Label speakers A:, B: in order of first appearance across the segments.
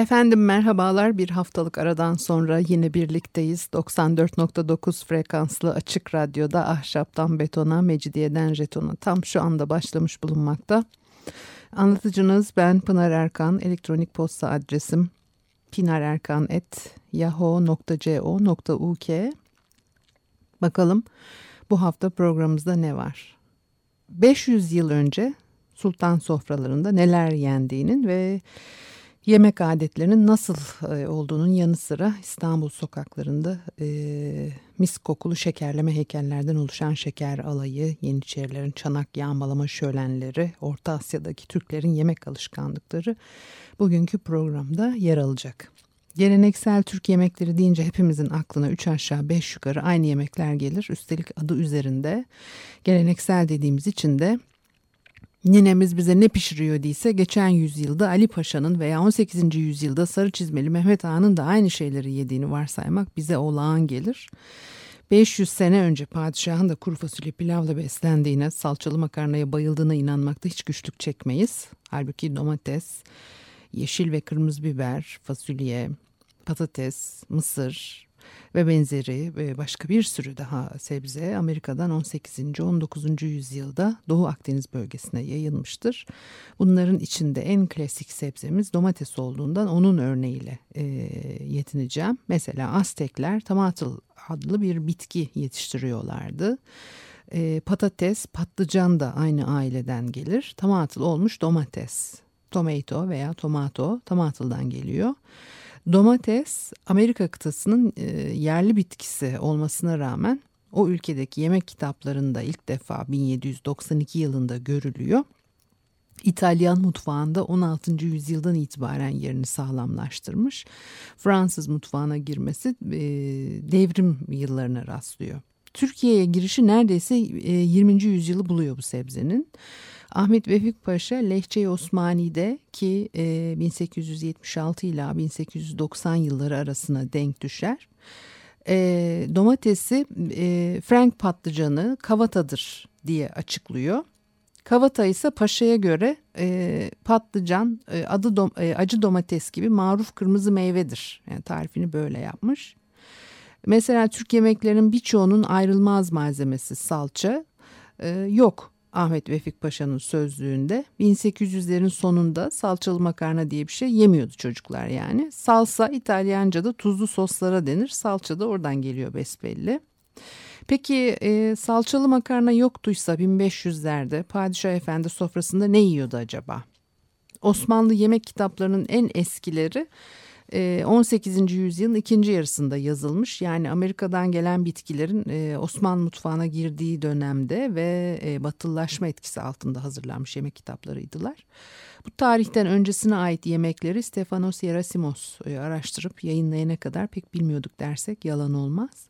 A: Efendim merhabalar bir haftalık aradan sonra yine birlikteyiz. 94.9 frekanslı açık radyoda ahşaptan betona, mecidiyeden jetona tam şu anda başlamış bulunmakta. Anlatıcınız ben Pınar Erkan, elektronik posta adresim pinarerkan.yahoo.co.uk Bakalım bu hafta programımızda ne var? 500 yıl önce sultan sofralarında neler yendiğinin ve yemek adetlerinin nasıl e, olduğunun yanı sıra İstanbul sokaklarında e, mis kokulu şekerleme heykellerden oluşan şeker alayı, Yeniçerilerin çanak yağmalama şölenleri, Orta Asya'daki Türklerin yemek alışkanlıkları bugünkü programda yer alacak. Geleneksel Türk yemekleri deyince hepimizin aklına üç aşağı beş yukarı aynı yemekler gelir. Üstelik adı üzerinde geleneksel dediğimiz için de Ninemiz bize ne pişiriyor değilse geçen yüzyılda Ali Paşa'nın veya 18. yüzyılda Sarı Çizmeli Mehmet Ağa'nın da aynı şeyleri yediğini varsaymak bize olağan gelir. 500 sene önce padişahın da kuru fasulye pilavla beslendiğine, salçalı makarnaya bayıldığına inanmakta hiç güçlük çekmeyiz. Halbuki domates, yeşil ve kırmızı biber, fasulye, patates, mısır, ve benzeri ve başka bir sürü daha sebze Amerika'dan 18. 19. yüzyılda Doğu Akdeniz bölgesine yayılmıştır. Bunların içinde en klasik sebzemiz domates olduğundan onun örneğiyle e, yetineceğim. Mesela Aztekler tamatıl adlı bir bitki yetiştiriyorlardı. E, patates, patlıcan da aynı aileden gelir. Tamatıl olmuş domates. Tomato veya tomato tamatıldan geliyor. Domates Amerika kıtasının e, yerli bitkisi olmasına rağmen o ülkedeki yemek kitaplarında ilk defa 1792 yılında görülüyor. İtalyan mutfağında 16. yüzyıldan itibaren yerini sağlamlaştırmış. Fransız mutfağına girmesi e, devrim yıllarına rastlıyor. Türkiye'ye girişi neredeyse 20. yüzyılı buluyor bu sebzenin. Ahmet Vefik Paşa Lehçe-i Osmani'de ki e, 1876 ile 1890 yılları arasına denk düşer. E, domatesi e, Frank patlıcanı kavatadır diye açıklıyor. Kavata ise paşaya göre e, patlıcan adı dom, acı domates gibi maruf kırmızı meyvedir. Yani tarifini böyle yapmış. Mesela Türk yemeklerinin birçoğunun ayrılmaz malzemesi salça yok. Ahmet Vefik Paşa'nın sözlüğünde 1800'lerin sonunda salçalı makarna diye bir şey yemiyordu çocuklar yani. Salsa İtalyanca'da tuzlu soslara denir. Salça da oradan geliyor besbelli. Peki e, salçalı makarna yoktuysa 1500'lerde Padişah Efendi sofrasında ne yiyordu acaba? Osmanlı yemek kitaplarının en eskileri 18. Ee, yüzyılın ikinci yarısında yazılmış. Yani Amerika'dan gelen bitkilerin e, Osmanlı mutfağına girdiği dönemde ve e, batılılaşma etkisi altında hazırlanmış yemek kitaplarıydılar. Bu tarihten öncesine ait yemekleri Stefanos Yerasimos e, araştırıp yayınlayana kadar pek bilmiyorduk dersek yalan olmaz.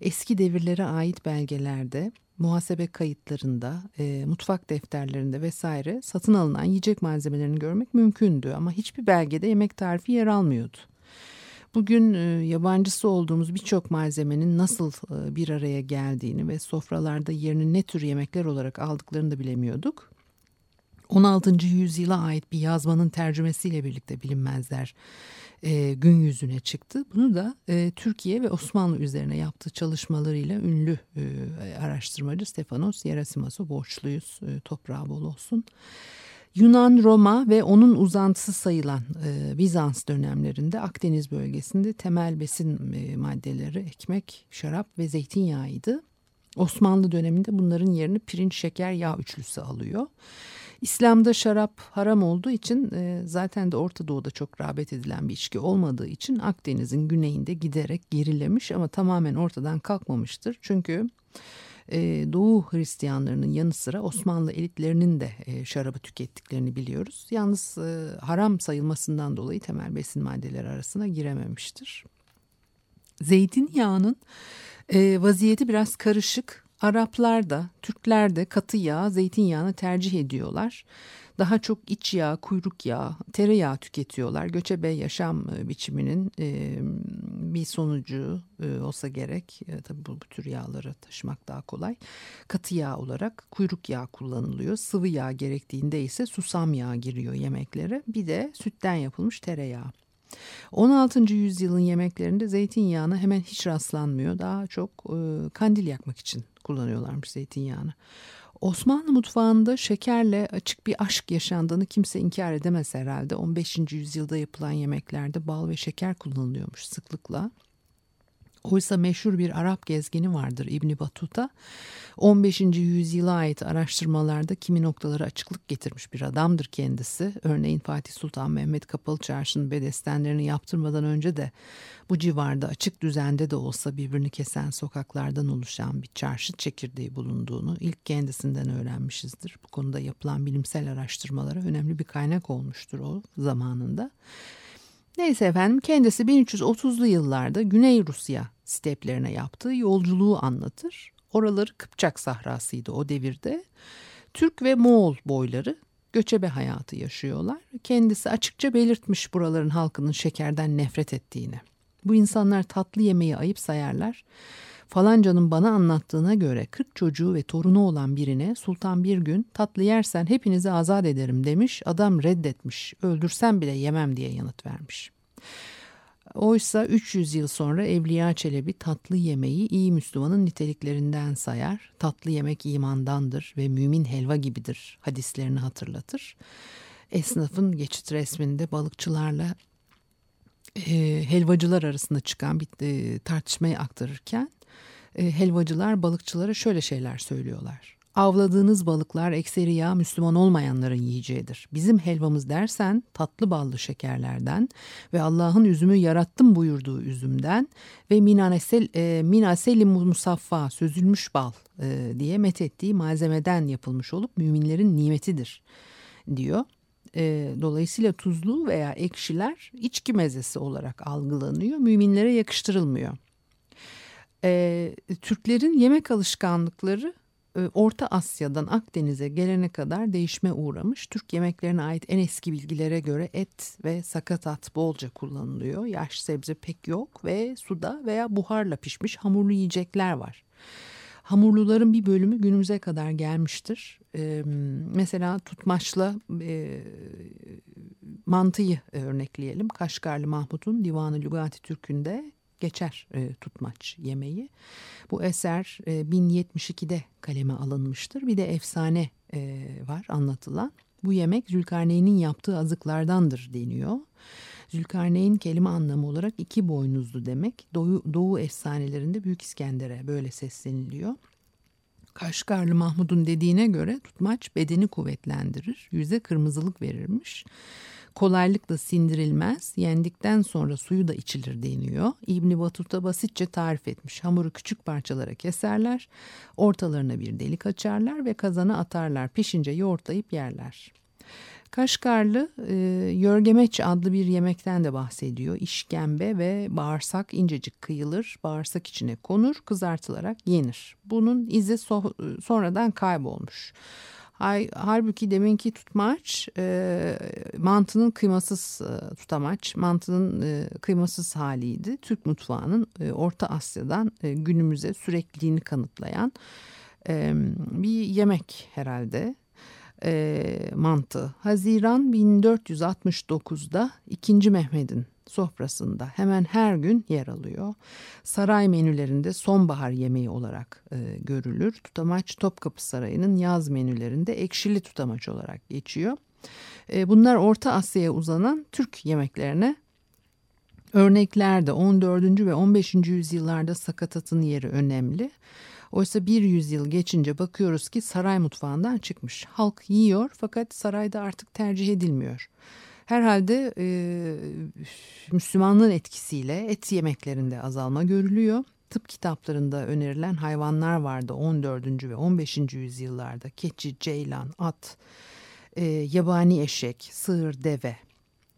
A: Eski devirlere ait belgelerde muhasebe kayıtlarında, e, mutfak defterlerinde vesaire satın alınan yiyecek malzemelerini görmek mümkündü ama hiçbir belgede yemek tarifi yer almıyordu. Bugün e, yabancısı olduğumuz birçok malzemenin nasıl e, bir araya geldiğini ve sofralarda yerini ne tür yemekler olarak aldıklarını da bilemiyorduk. 16. yüzyıla ait bir yazmanın tercümesiyle birlikte bilinmezler e, gün yüzüne çıktı. Bunu da e, Türkiye ve Osmanlı üzerine yaptığı çalışmalarıyla ünlü e, araştırmacı Stefanos Yerasimos'a borçluyuz. E, toprağı bol olsun. Yunan, Roma ve onun uzantısı sayılan e, Bizans dönemlerinde Akdeniz bölgesinde temel besin e, maddeleri ekmek, şarap ve zeytinyağıydı. Osmanlı döneminde bunların yerini pirinç, şeker, yağ üçlüsü alıyor. İslam'da şarap haram olduğu için e, zaten de Orta Doğu'da çok rağbet edilen bir içki olmadığı için Akdeniz'in güneyinde giderek gerilemiş ama tamamen ortadan kalkmamıştır. Çünkü e, Doğu Hristiyanlarının yanı sıra Osmanlı elitlerinin de e, şarabı tükettiklerini biliyoruz. Yalnız e, haram sayılmasından dolayı temel besin maddeleri arasına girememiştir. Zeytinyağının e, vaziyeti biraz karışık. Araplar da, Türkler de katı yağ, zeytinyağını tercih ediyorlar. Daha çok iç yağ, kuyruk yağı, tereyağı tüketiyorlar. Göçebe yaşam e, biçiminin e, bir sonucu e, olsa gerek. Tabii bu, bu tür yağları taşımak daha kolay. Katı yağ olarak kuyruk yağı kullanılıyor. Sıvı yağ gerektiğinde ise susam yağı giriyor yemeklere. Bir de sütten yapılmış tereyağı. 16. yüzyılın yemeklerinde zeytinyağına hemen hiç rastlanmıyor. Daha çok e, kandil yakmak için kullanıyorlarmış zeytinyağını. Osmanlı mutfağında şekerle açık bir aşk yaşandığını kimse inkar edemez herhalde. 15. yüzyılda yapılan yemeklerde bal ve şeker kullanılıyormuş sıklıkla. Oysa meşhur bir Arap gezgini vardır İbni Batuta. 15. yüzyıla ait araştırmalarda kimi noktalara açıklık getirmiş bir adamdır kendisi. Örneğin Fatih Sultan Mehmet Kapalı Çarşı'nın bedestenlerini yaptırmadan önce de bu civarda açık düzende de olsa birbirini kesen sokaklardan oluşan bir çarşı çekirdeği bulunduğunu ilk kendisinden öğrenmişizdir. Bu konuda yapılan bilimsel araştırmalara önemli bir kaynak olmuştur o zamanında. Neyse efendim kendisi 1330'lu yıllarda Güney Rusya steplerine yaptığı yolculuğu anlatır. Oraları Kıpçak sahrasıydı o devirde. Türk ve Moğol boyları göçebe hayatı yaşıyorlar. Kendisi açıkça belirtmiş buraların halkının şekerden nefret ettiğini. Bu insanlar tatlı yemeği ayıp sayarlar. Falancanın bana anlattığına göre 40 çocuğu ve torunu olan birine sultan bir gün tatlı yersen hepinizi azat ederim demiş. Adam reddetmiş. Öldürsem bile yemem diye yanıt vermiş. Oysa 300 yıl sonra Evliya Çelebi tatlı yemeği iyi Müslümanın niteliklerinden sayar. Tatlı yemek imandandır ve mümin helva gibidir hadislerini hatırlatır. Esnafın geçit resminde balıkçılarla e, helvacılar arasında çıkan bir e, tartışmayı aktarırken helvacılar balıkçılara şöyle şeyler söylüyorlar. Avladığınız balıklar ekseri yağ Müslüman olmayanların yiyeceğidir. Bizim helvamız dersen tatlı ballı şekerlerden ve Allah'ın üzümü yarattım buyurduğu üzümden ve minasel, e, minaseli musaffa sözülmüş bal e, diye methettiği malzemeden yapılmış olup müminlerin nimetidir diyor. E, dolayısıyla tuzlu veya ekşiler içki mezesi olarak algılanıyor. Müminlere yakıştırılmıyor. E, Türklerin yemek alışkanlıkları e, Orta Asya'dan Akdeniz'e gelene kadar değişme uğramış. Türk yemeklerine ait en eski bilgilere göre et ve sakatat bolca kullanılıyor. Yaş sebze pek yok ve suda veya buharla pişmiş hamurlu yiyecekler var. Hamurluların bir bölümü günümüze kadar gelmiştir. Ee, mesela tutmaçla e, mantıyı örnekleyelim. Kaşgarlı Mahmut'un Divanı Lugati Türk'ünde geçer e, tutmaç yemeği. Bu eser e, 1072'de kaleme alınmıştır. Bir de efsane e, var anlatılan. Bu yemek Zülkarneyn'in yaptığı azıklardandır deniyor. Zülkarneyn kelime anlamı olarak iki boynuzlu demek. Doğu, Doğu efsanelerinde Büyük İskender'e böyle sesleniliyor. Kaşgarlı Mahmud'un dediğine göre tutmaç bedeni kuvvetlendirir, yüze kırmızılık verirmiş kolaylıkla sindirilmez, yendikten sonra suyu da içilir deniyor. İbni Batuta basitçe tarif etmiş. Hamuru küçük parçalara keserler, ortalarına bir delik açarlar ve kazana atarlar. Pişince yoğurtlayıp yerler. Kaşgarlı e, yörgemeç adlı bir yemekten de bahsediyor. İşkembe ve bağırsak incecik kıyılır, bağırsak içine konur, kızartılarak yenir. Bunun izi so sonradan kaybolmuş. Halbuki deminki tutmaç e, mantının kıymasız e, tutamaç, mantının e, kıymasız haliydi. Türk mutfağının e, Orta Asya'dan e, günümüze sürekliliğini kanıtlayan e, bir yemek herhalde. E, mantı. Haziran 1469'da 2. Mehmet'in sofrasında hemen her gün yer alıyor. Saray menülerinde sonbahar yemeği olarak e, görülür. Tutamaç Topkapı Sarayı'nın yaz menülerinde ekşili tutamaç olarak geçiyor. E, bunlar Orta Asya'ya uzanan Türk yemeklerine örneklerde 14. ve 15. yüzyıllarda sakatatın yeri önemli. Oysa bir yüzyıl geçince bakıyoruz ki saray mutfağından çıkmış. Halk yiyor fakat sarayda artık tercih edilmiyor. Herhalde e, Müslümanlığın etkisiyle et yemeklerinde azalma görülüyor. Tıp kitaplarında önerilen hayvanlar vardı 14. ve 15. yüzyıllarda. Keçi, ceylan, at, e, yabani eşek, sığır, deve.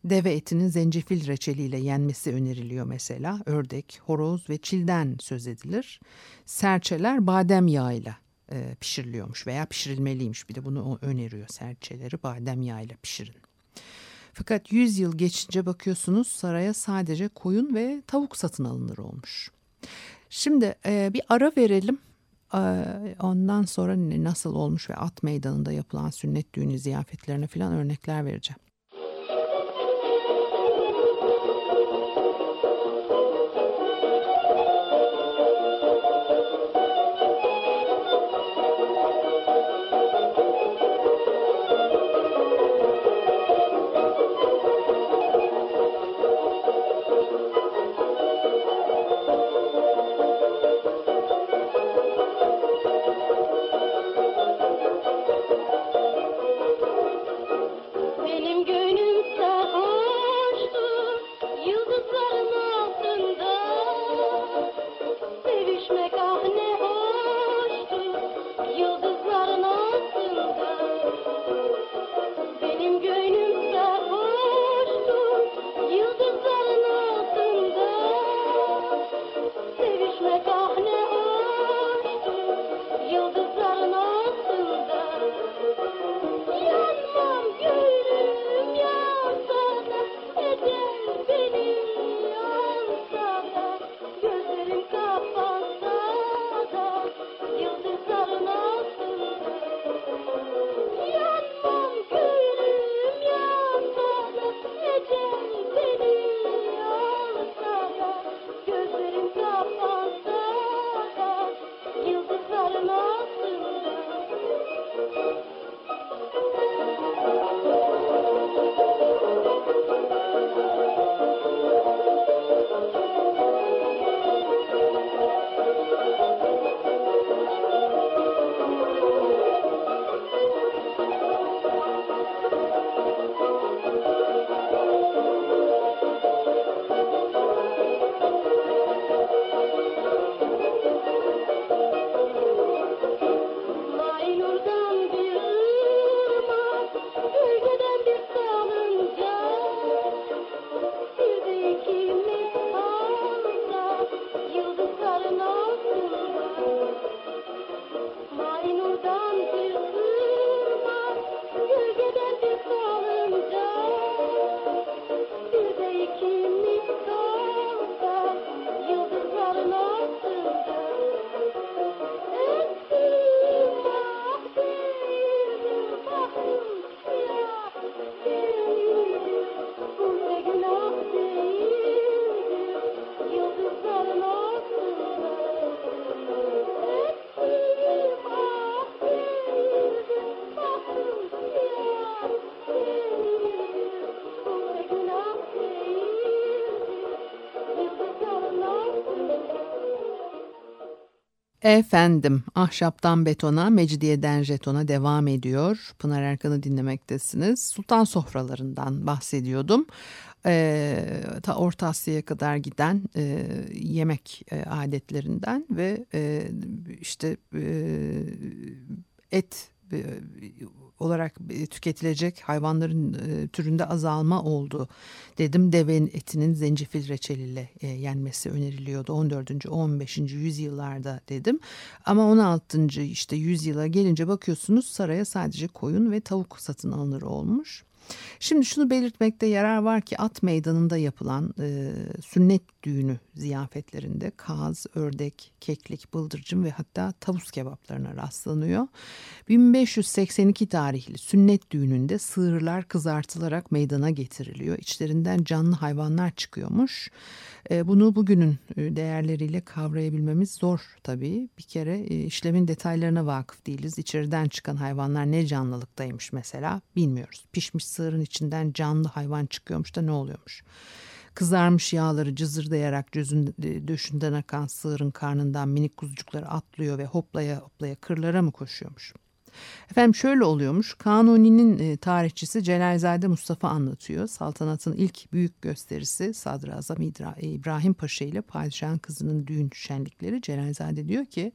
A: Deve etinin zencefil reçeliyle yenmesi öneriliyor mesela. Ördek, horoz ve çilden söz edilir. Serçeler badem yağıyla e, pişiriliyormuş veya pişirilmeliymiş. Bir de bunu öneriyor serçeleri badem yağıyla pişirin. Fakat 100 yıl geçince bakıyorsunuz saraya sadece koyun ve tavuk satın alınır olmuş. Şimdi e, bir ara verelim. E, ondan sonra nasıl olmuş ve at meydanında yapılan sünnet düğünü ziyafetlerine falan örnekler vereceğim. Efendim ahşaptan betona, mecidiyeden jetona devam ediyor. Pınar Erkan'ı dinlemektesiniz. Sultan sofralarından bahsediyordum. Ee, ta Orta Asya'ya kadar giden e, yemek e, adetlerinden ve e, işte e, et olarak tüketilecek hayvanların e, türünde azalma oldu dedim. Devenin etinin zencefil reçeliyle e, yenmesi öneriliyordu 14. 15. yüzyıllarda dedim. Ama 16. işte yüzyıla gelince bakıyorsunuz saraya sadece koyun ve tavuk satın alınır olmuş. Şimdi şunu belirtmekte yarar var ki at meydanında yapılan e, sünnet düğünü ziyafetlerinde kaz, ördek, keklik, bıldırcın ve hatta tavus kebaplarına rastlanıyor. 1582 tarihli sünnet düğününde sığırlar kızartılarak meydana getiriliyor. İçlerinden canlı hayvanlar çıkıyormuş. E, bunu bugünün e, değerleriyle kavrayabilmemiz zor tabii. Bir kere e, işlemin detaylarına vakıf değiliz. İçeriden çıkan hayvanlar ne canlılıktaymış mesela bilmiyoruz. Pişmiş sığırın içinden canlı hayvan çıkıyormuş da ne oluyormuş? Kızarmış yağları cızırdayarak gözün döşünden akan sığırın karnından minik kuzucukları atlıyor ve hoplaya hoplaya kırlara mı koşuyormuş? Efendim şöyle oluyormuş. Kanuni'nin e, tarihçisi Celalzade Mustafa anlatıyor. Saltanatın ilk büyük gösterisi Sadrazam İbrahim Paşa ile padişahın kızının düğün şenlikleri. Celalzade diyor ki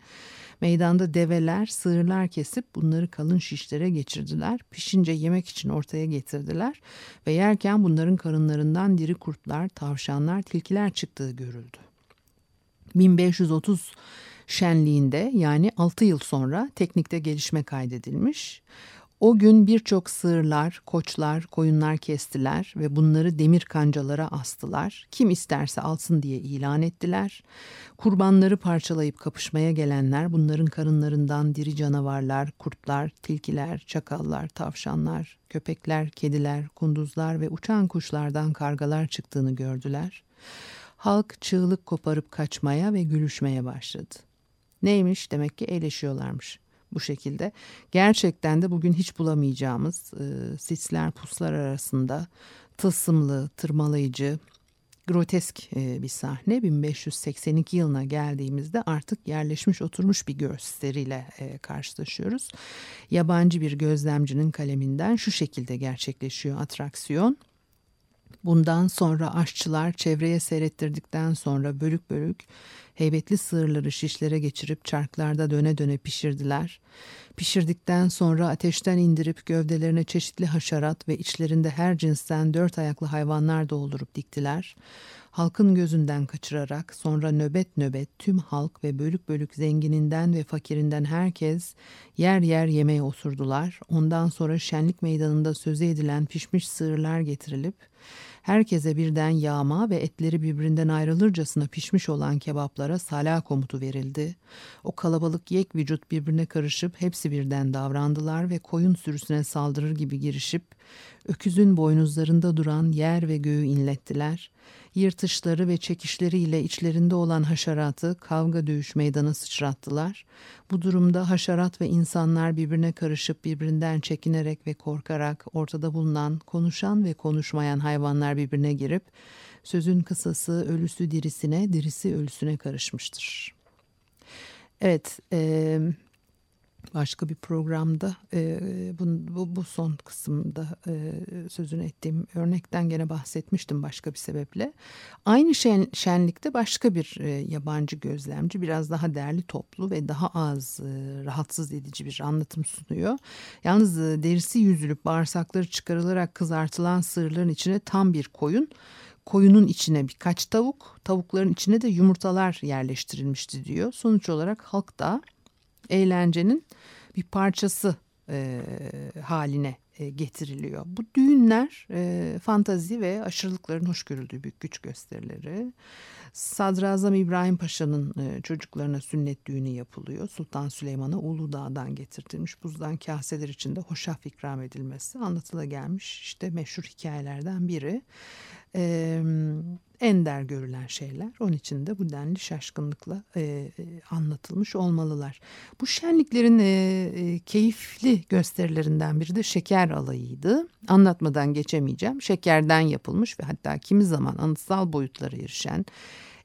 A: meydanda develer, sığırlar kesip bunları kalın şişlere geçirdiler. Pişince yemek için ortaya getirdiler ve yerken bunların karınlarından diri kurtlar, tavşanlar, tilkiler çıktığı görüldü. 1530 şenliğinde yani 6 yıl sonra teknikte gelişme kaydedilmiş. O gün birçok sığırlar, koçlar, koyunlar kestiler ve bunları demir kancalara astılar. Kim isterse alsın diye ilan ettiler. Kurbanları parçalayıp kapışmaya gelenler bunların karınlarından diri canavarlar, kurtlar, tilkiler, çakallar, tavşanlar, köpekler, kediler, kunduzlar ve uçan kuşlardan kargalar çıktığını gördüler. Halk çığlık koparıp kaçmaya ve gülüşmeye başladı. Neymiş demek ki eğleşiyorlarmış bu şekilde. Gerçekten de bugün hiç bulamayacağımız e, sisler puslar arasında tılsımlı, tırmalayıcı, grotesk e, bir sahne. 1582 yılına geldiğimizde artık yerleşmiş oturmuş bir gösteriyle e, karşılaşıyoruz. Yabancı bir gözlemcinin kaleminden şu şekilde gerçekleşiyor atraksiyon. Bundan sonra aşçılar çevreye seyrettirdikten sonra bölük bölük heybetli sığırları şişlere geçirip çarklarda döne döne pişirdiler. Pişirdikten sonra ateşten indirip gövdelerine çeşitli haşerat ve içlerinde her cinsten dört ayaklı hayvanlar doldurup diktiler. Halkın gözünden kaçırarak sonra nöbet nöbet tüm halk ve bölük bölük zengininden ve fakirinden herkes yer yer yemeğe oturdular. Ondan sonra şenlik meydanında sözü edilen pişmiş sığırlar getirilip herkese birden yağma ve etleri birbirinden ayrılırcasına pişmiş olan kebaplara sala komutu verildi. O kalabalık yek vücut birbirine karışıp hepsi birden davrandılar ve koyun sürüsüne saldırır gibi girişip öküzün boynuzlarında duran yer ve göğü inlettiler yırtışları ve çekişleriyle içlerinde olan haşeratı kavga dövüş meydana sıçrattılar. Bu durumda haşerat ve insanlar birbirine karışıp birbirinden çekinerek ve korkarak ortada bulunan konuşan ve konuşmayan hayvanlar birbirine girip sözün kısası ölüsü dirisine, dirisi ölüsüne karışmıştır. Evet, e, başka bir programda e, bu, bu, bu son kısımda e, sözünü ettiğim örnekten gene bahsetmiştim başka bir sebeple. Aynı şen, şenlikte başka bir e, yabancı gözlemci biraz daha değerli toplu ve daha az e, rahatsız edici bir anlatım sunuyor. Yalnız e, derisi yüzülüp bağırsakları çıkarılarak kızartılan sığırların içine tam bir koyun koyunun içine birkaç tavuk, tavukların içine de yumurtalar yerleştirilmişti diyor. Sonuç olarak halk da eğlencenin bir parçası e, haline e, getiriliyor. Bu düğünler e, fantazi ve aşırılıkların hoş görüldüğü büyük güç gösterileri. Sadrazam İbrahim Paşa'nın e, çocuklarına sünnet düğünü yapılıyor. Sultan Süleyman'a Uludağ'dan getirtilmiş buzdan kaseler içinde hoşaf ikram edilmesi anlatıla gelmiş işte meşhur hikayelerden biri e, ender görülen şeyler. Onun için de bu denli şaşkınlıkla e, anlatılmış olmalılar. Bu şenliklerin e, e, keyifli gösterilerinden biri de şeker alayıydı. Anlatmadan geçemeyeceğim. Şekerden yapılmış ve hatta kimi zaman anıtsal boyutlara erişen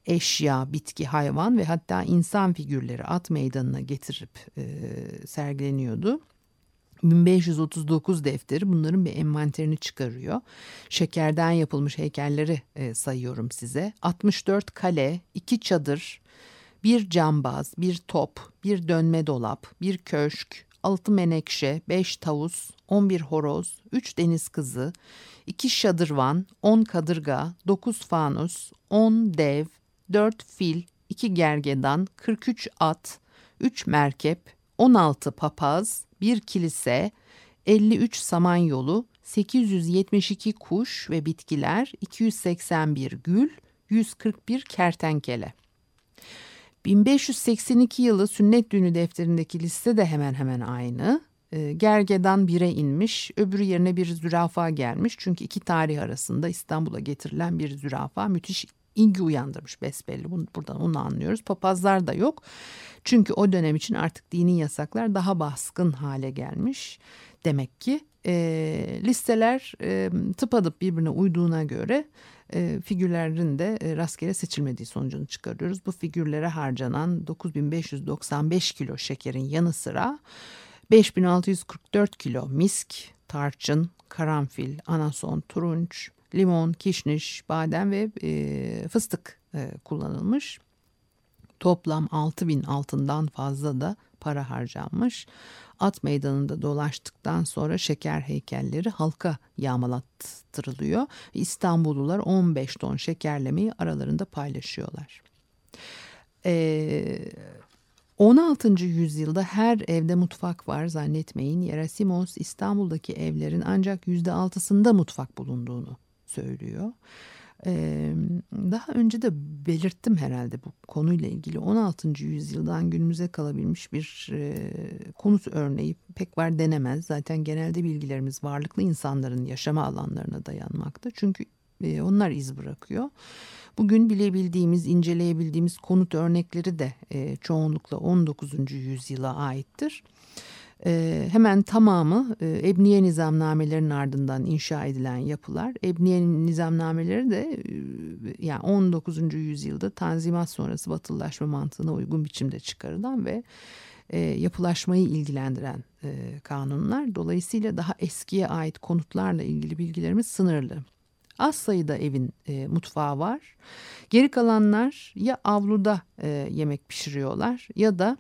A: eşya, bitki, hayvan ve hatta insan figürleri at meydanına getirip e, sergileniyordu. 1539 defteri bunların bir envanterini çıkarıyor. Şekerden yapılmış heykelleri e, sayıyorum size. 64 kale, 2 çadır, bir cambaz, bir top, bir dönme dolap, bir köşk, 6 menekşe, 5 tavus, 11 horoz, 3 deniz kızı, 2 şadırvan, 10 kadırga, 9 fanus, 10 dev, 4 fil, 2 gergedan, 43 at, 3 merkep, 16 papaz, bir kilise, 53 samanyolu, 872 kuş ve bitkiler, 281 gül, 141 kertenkele. 1582 yılı sünnet düğünü defterindeki liste de hemen hemen aynı. Ee, gergedan bire inmiş, öbürü yerine bir zürafa gelmiş. Çünkü iki tarih arasında İstanbul'a getirilen bir zürafa müthiş ilgi uyandırmış besbelli. Bunu, buradan onu anlıyoruz. Papazlar da yok. Çünkü o dönem için artık dini yasaklar daha baskın hale gelmiş. Demek ki e, listeler e, tıpadıp birbirine uyduğuna göre e, figürlerin de e, rastgele seçilmediği sonucunu çıkarıyoruz. Bu figürlere harcanan 9595 kilo şekerin yanı sıra 5644 kilo misk, tarçın, karanfil, anason, turunç, limon, kişniş, badem ve e, fıstık e, kullanılmış. Toplam 6000 altından fazla da para harcanmış. At meydanında dolaştıktan sonra şeker heykelleri halka yağmalattırılıyor. İstanbullular 15 ton şekerlemeyi aralarında paylaşıyorlar. Ee, 16. yüzyılda her evde mutfak var zannetmeyin. Yerasimos İstanbul'daki evlerin ancak %6'sında mutfak bulunduğunu söylüyor. Ee, daha önce de belirttim herhalde bu konuyla ilgili 16. yüzyıldan günümüze kalabilmiş bir e, konut örneği pek var denemez. Zaten genelde bilgilerimiz varlıklı insanların yaşama alanlarına dayanmakta. Çünkü e, onlar iz bırakıyor. Bugün bilebildiğimiz, inceleyebildiğimiz konut örnekleri de e, çoğunlukla 19. yüzyıla aittir. E, hemen tamamı e, Ebniye nizamnamelerinin ardından inşa edilen yapılar. Ebniye nizamnameleri de e, yani 19. yüzyılda Tanzimat sonrası batılılaşma mantığına uygun biçimde çıkarılan ve e, yapılaşmayı ilgilendiren e, kanunlar. Dolayısıyla daha eskiye ait konutlarla ilgili bilgilerimiz sınırlı. Az sayıda evin e, mutfağı var. Geri kalanlar ya avluda e, yemek pişiriyorlar ya da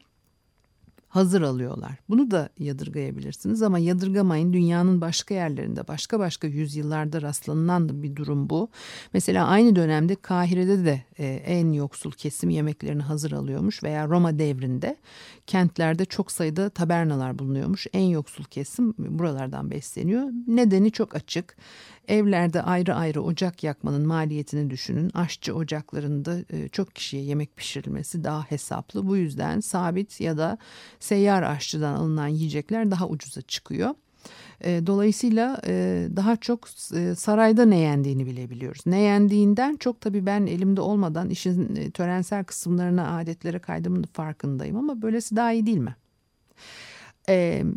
A: hazır alıyorlar. Bunu da yadırgayabilirsiniz ama yadırgamayın dünyanın başka yerlerinde başka başka yüzyıllarda rastlanılan bir durum bu. Mesela aynı dönemde Kahire'de de e, en yoksul kesim yemeklerini hazır alıyormuş veya Roma devrinde kentlerde çok sayıda tabernalar bulunuyormuş. En yoksul kesim buralardan besleniyor. Nedeni çok açık. Evlerde ayrı ayrı ocak yakmanın maliyetini düşünün. Aşçı ocaklarında e, çok kişiye yemek pişirilmesi daha hesaplı. Bu yüzden sabit ya da seyyar aşçıdan alınan yiyecekler daha ucuza çıkıyor. E, dolayısıyla e, daha çok sarayda ne yendiğini bilebiliyoruz. Ne yendiğinden çok tabii ben elimde olmadan işin törensel kısımlarına, adetlere kaydımın farkındayım ama böylesi daha iyi değil mi?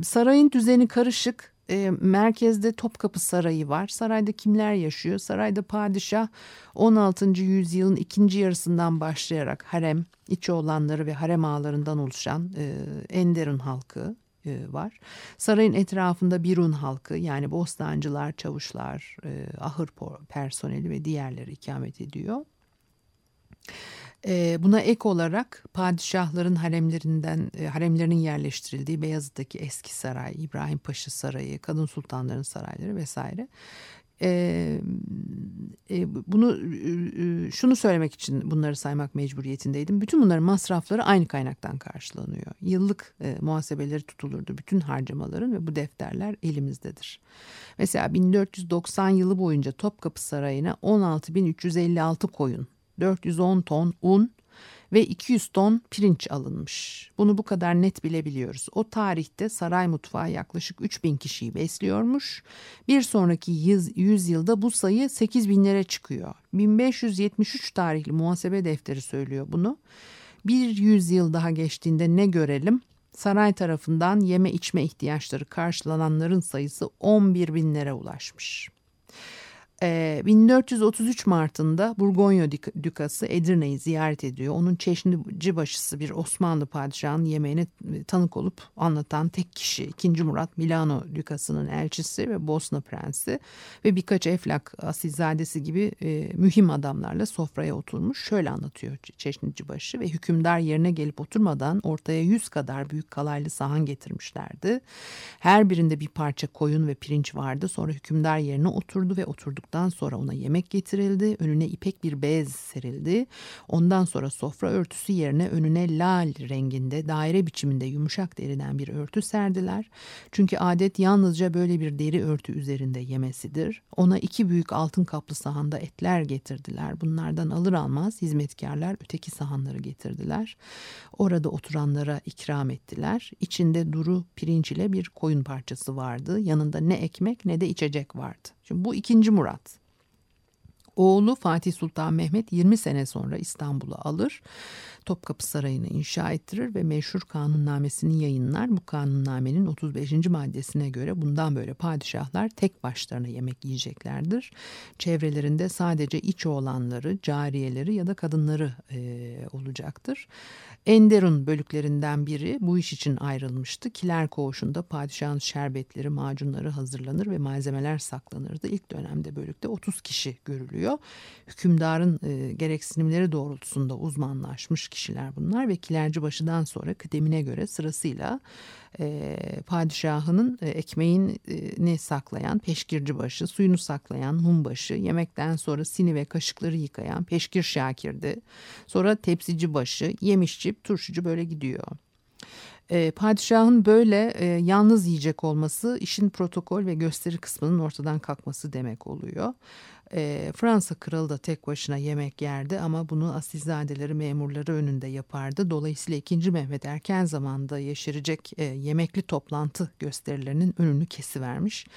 A: Sarayın düzeni karışık e, merkezde Topkapı Sarayı var. Sarayda kimler yaşıyor? Sarayda padişah 16. yüzyılın ikinci yarısından başlayarak harem, içi olanları ve harem ağalarından oluşan e, Enderun halkı e, var. Sarayın etrafında Birun halkı yani bostancılar, çavuşlar, e, ahır personeli ve diğerleri ikamet ediyor. E, buna ek olarak padişahların haremlerinden e, haremlerinin yerleştirildiği Beyazıt'taki eski saray, İbrahim Paşa Sarayı, kadın sultanların sarayları vesaire. Ee, e, bunu e, şunu söylemek için bunları saymak mecburiyetindeydim. Bütün bunların masrafları aynı kaynaktan karşılanıyor. Yıllık muhasebeleri tutulurdu bütün harcamaların ve bu defterler elimizdedir. Mesela 1490 yılı boyunca Topkapı Sarayı'na 16.356 koyun 410 ton un ve 200 ton pirinç alınmış. Bunu bu kadar net bilebiliyoruz. O tarihte saray mutfağı yaklaşık 3000 kişiyi besliyormuş. Bir sonraki yüzyılda bu sayı 8 binlere çıkıyor. 1573 tarihli muhasebe defteri söylüyor bunu. Bir yüzyıl daha geçtiğinde ne görelim? Saray tarafından yeme içme ihtiyaçları karşılananların sayısı 11 binlere ulaşmış. 1433 ee, Mart'ında Burgonya Dükası Edirne'yi ziyaret ediyor. Onun çeşnici başısı bir Osmanlı padişahının yemeğine tanık olup anlatan tek kişi 2. Murat Milano Dükası'nın elçisi ve Bosna Prensi ve birkaç Eflak asilzadesi gibi e, mühim adamlarla sofraya oturmuş. Şöyle anlatıyor çeşnici başı ve hükümdar yerine gelip oturmadan ortaya yüz kadar büyük kalaylı sahan getirmişlerdi. Her birinde bir parça koyun ve pirinç vardı. Sonra hükümdar yerine oturdu ve oturduk olduktan sonra ona yemek getirildi. Önüne ipek bir bez serildi. Ondan sonra sofra örtüsü yerine önüne lal renginde daire biçiminde yumuşak deriden bir örtü serdiler. Çünkü adet yalnızca böyle bir deri örtü üzerinde yemesidir. Ona iki büyük altın kaplı sahanda etler getirdiler. Bunlardan alır almaz hizmetkarlar öteki sahanları getirdiler. Orada oturanlara ikram ettiler. İçinde duru pirinç ile bir koyun parçası vardı. Yanında ne ekmek ne de içecek vardı. Şimdi bu ikinci Murat. Oğlu Fatih Sultan Mehmet 20 sene sonra İstanbul'u alır. Topkapı Sarayı'nı inşa ettirir ve meşhur kanunnamesini yayınlar. Bu kanunnamenin 35. maddesine göre bundan böyle padişahlar tek başlarına yemek yiyeceklerdir. Çevrelerinde sadece iç oğlanları, cariyeleri ya da kadınları e, olacaktır. Enderun bölüklerinden biri bu iş için ayrılmıştı. Kiler koğuşunda padişahın şerbetleri, macunları hazırlanır ve malzemeler saklanırdı. İlk dönemde bölükte 30 kişi görülüyor. Hükümdarın e, gereksinimleri doğrultusunda uzmanlaşmış kişiler bunlar ve Kilercibaşı'dan sonra kıdemine göre sırasıyla e, padişahının e, ekmeğini saklayan peşkircibaşı, suyunu saklayan mumbaşı, yemekten sonra sini ve kaşıkları yıkayan peşkir şakirdi. Sonra tepsicibaşı, yemişçi, turşucu böyle gidiyor. E, padişahın böyle e, yalnız yiyecek olması işin protokol ve gösteri kısmının ortadan kalkması demek oluyor. E, Fransa kralı da tek başına yemek yerdi ama bunu asilzadeleri memurları önünde yapardı. Dolayısıyla 2. Mehmet erken zamanda yeşerecek e, yemekli toplantı gösterilerinin önünü kesivermiş.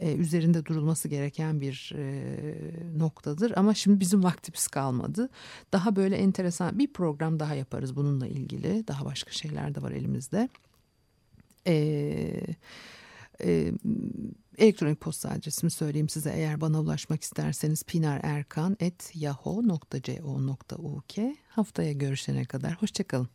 A: E, üzerinde durulması gereken bir e, noktadır ama şimdi bizim vaktimiz kalmadı. Daha böyle enteresan bir program daha yaparız bununla ilgili. Daha başka şeyler de var elimizde. Eee e, elektronik posta adresimi söyleyeyim size eğer bana ulaşmak isterseniz pinarerkan.yahoo.co.uk haftaya görüşene kadar hoşçakalın.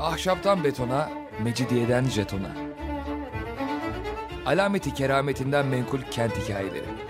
B: Ahşaptan betona, mecidiyeden jetona. Alameti kerametinden menkul kent hikayeleri.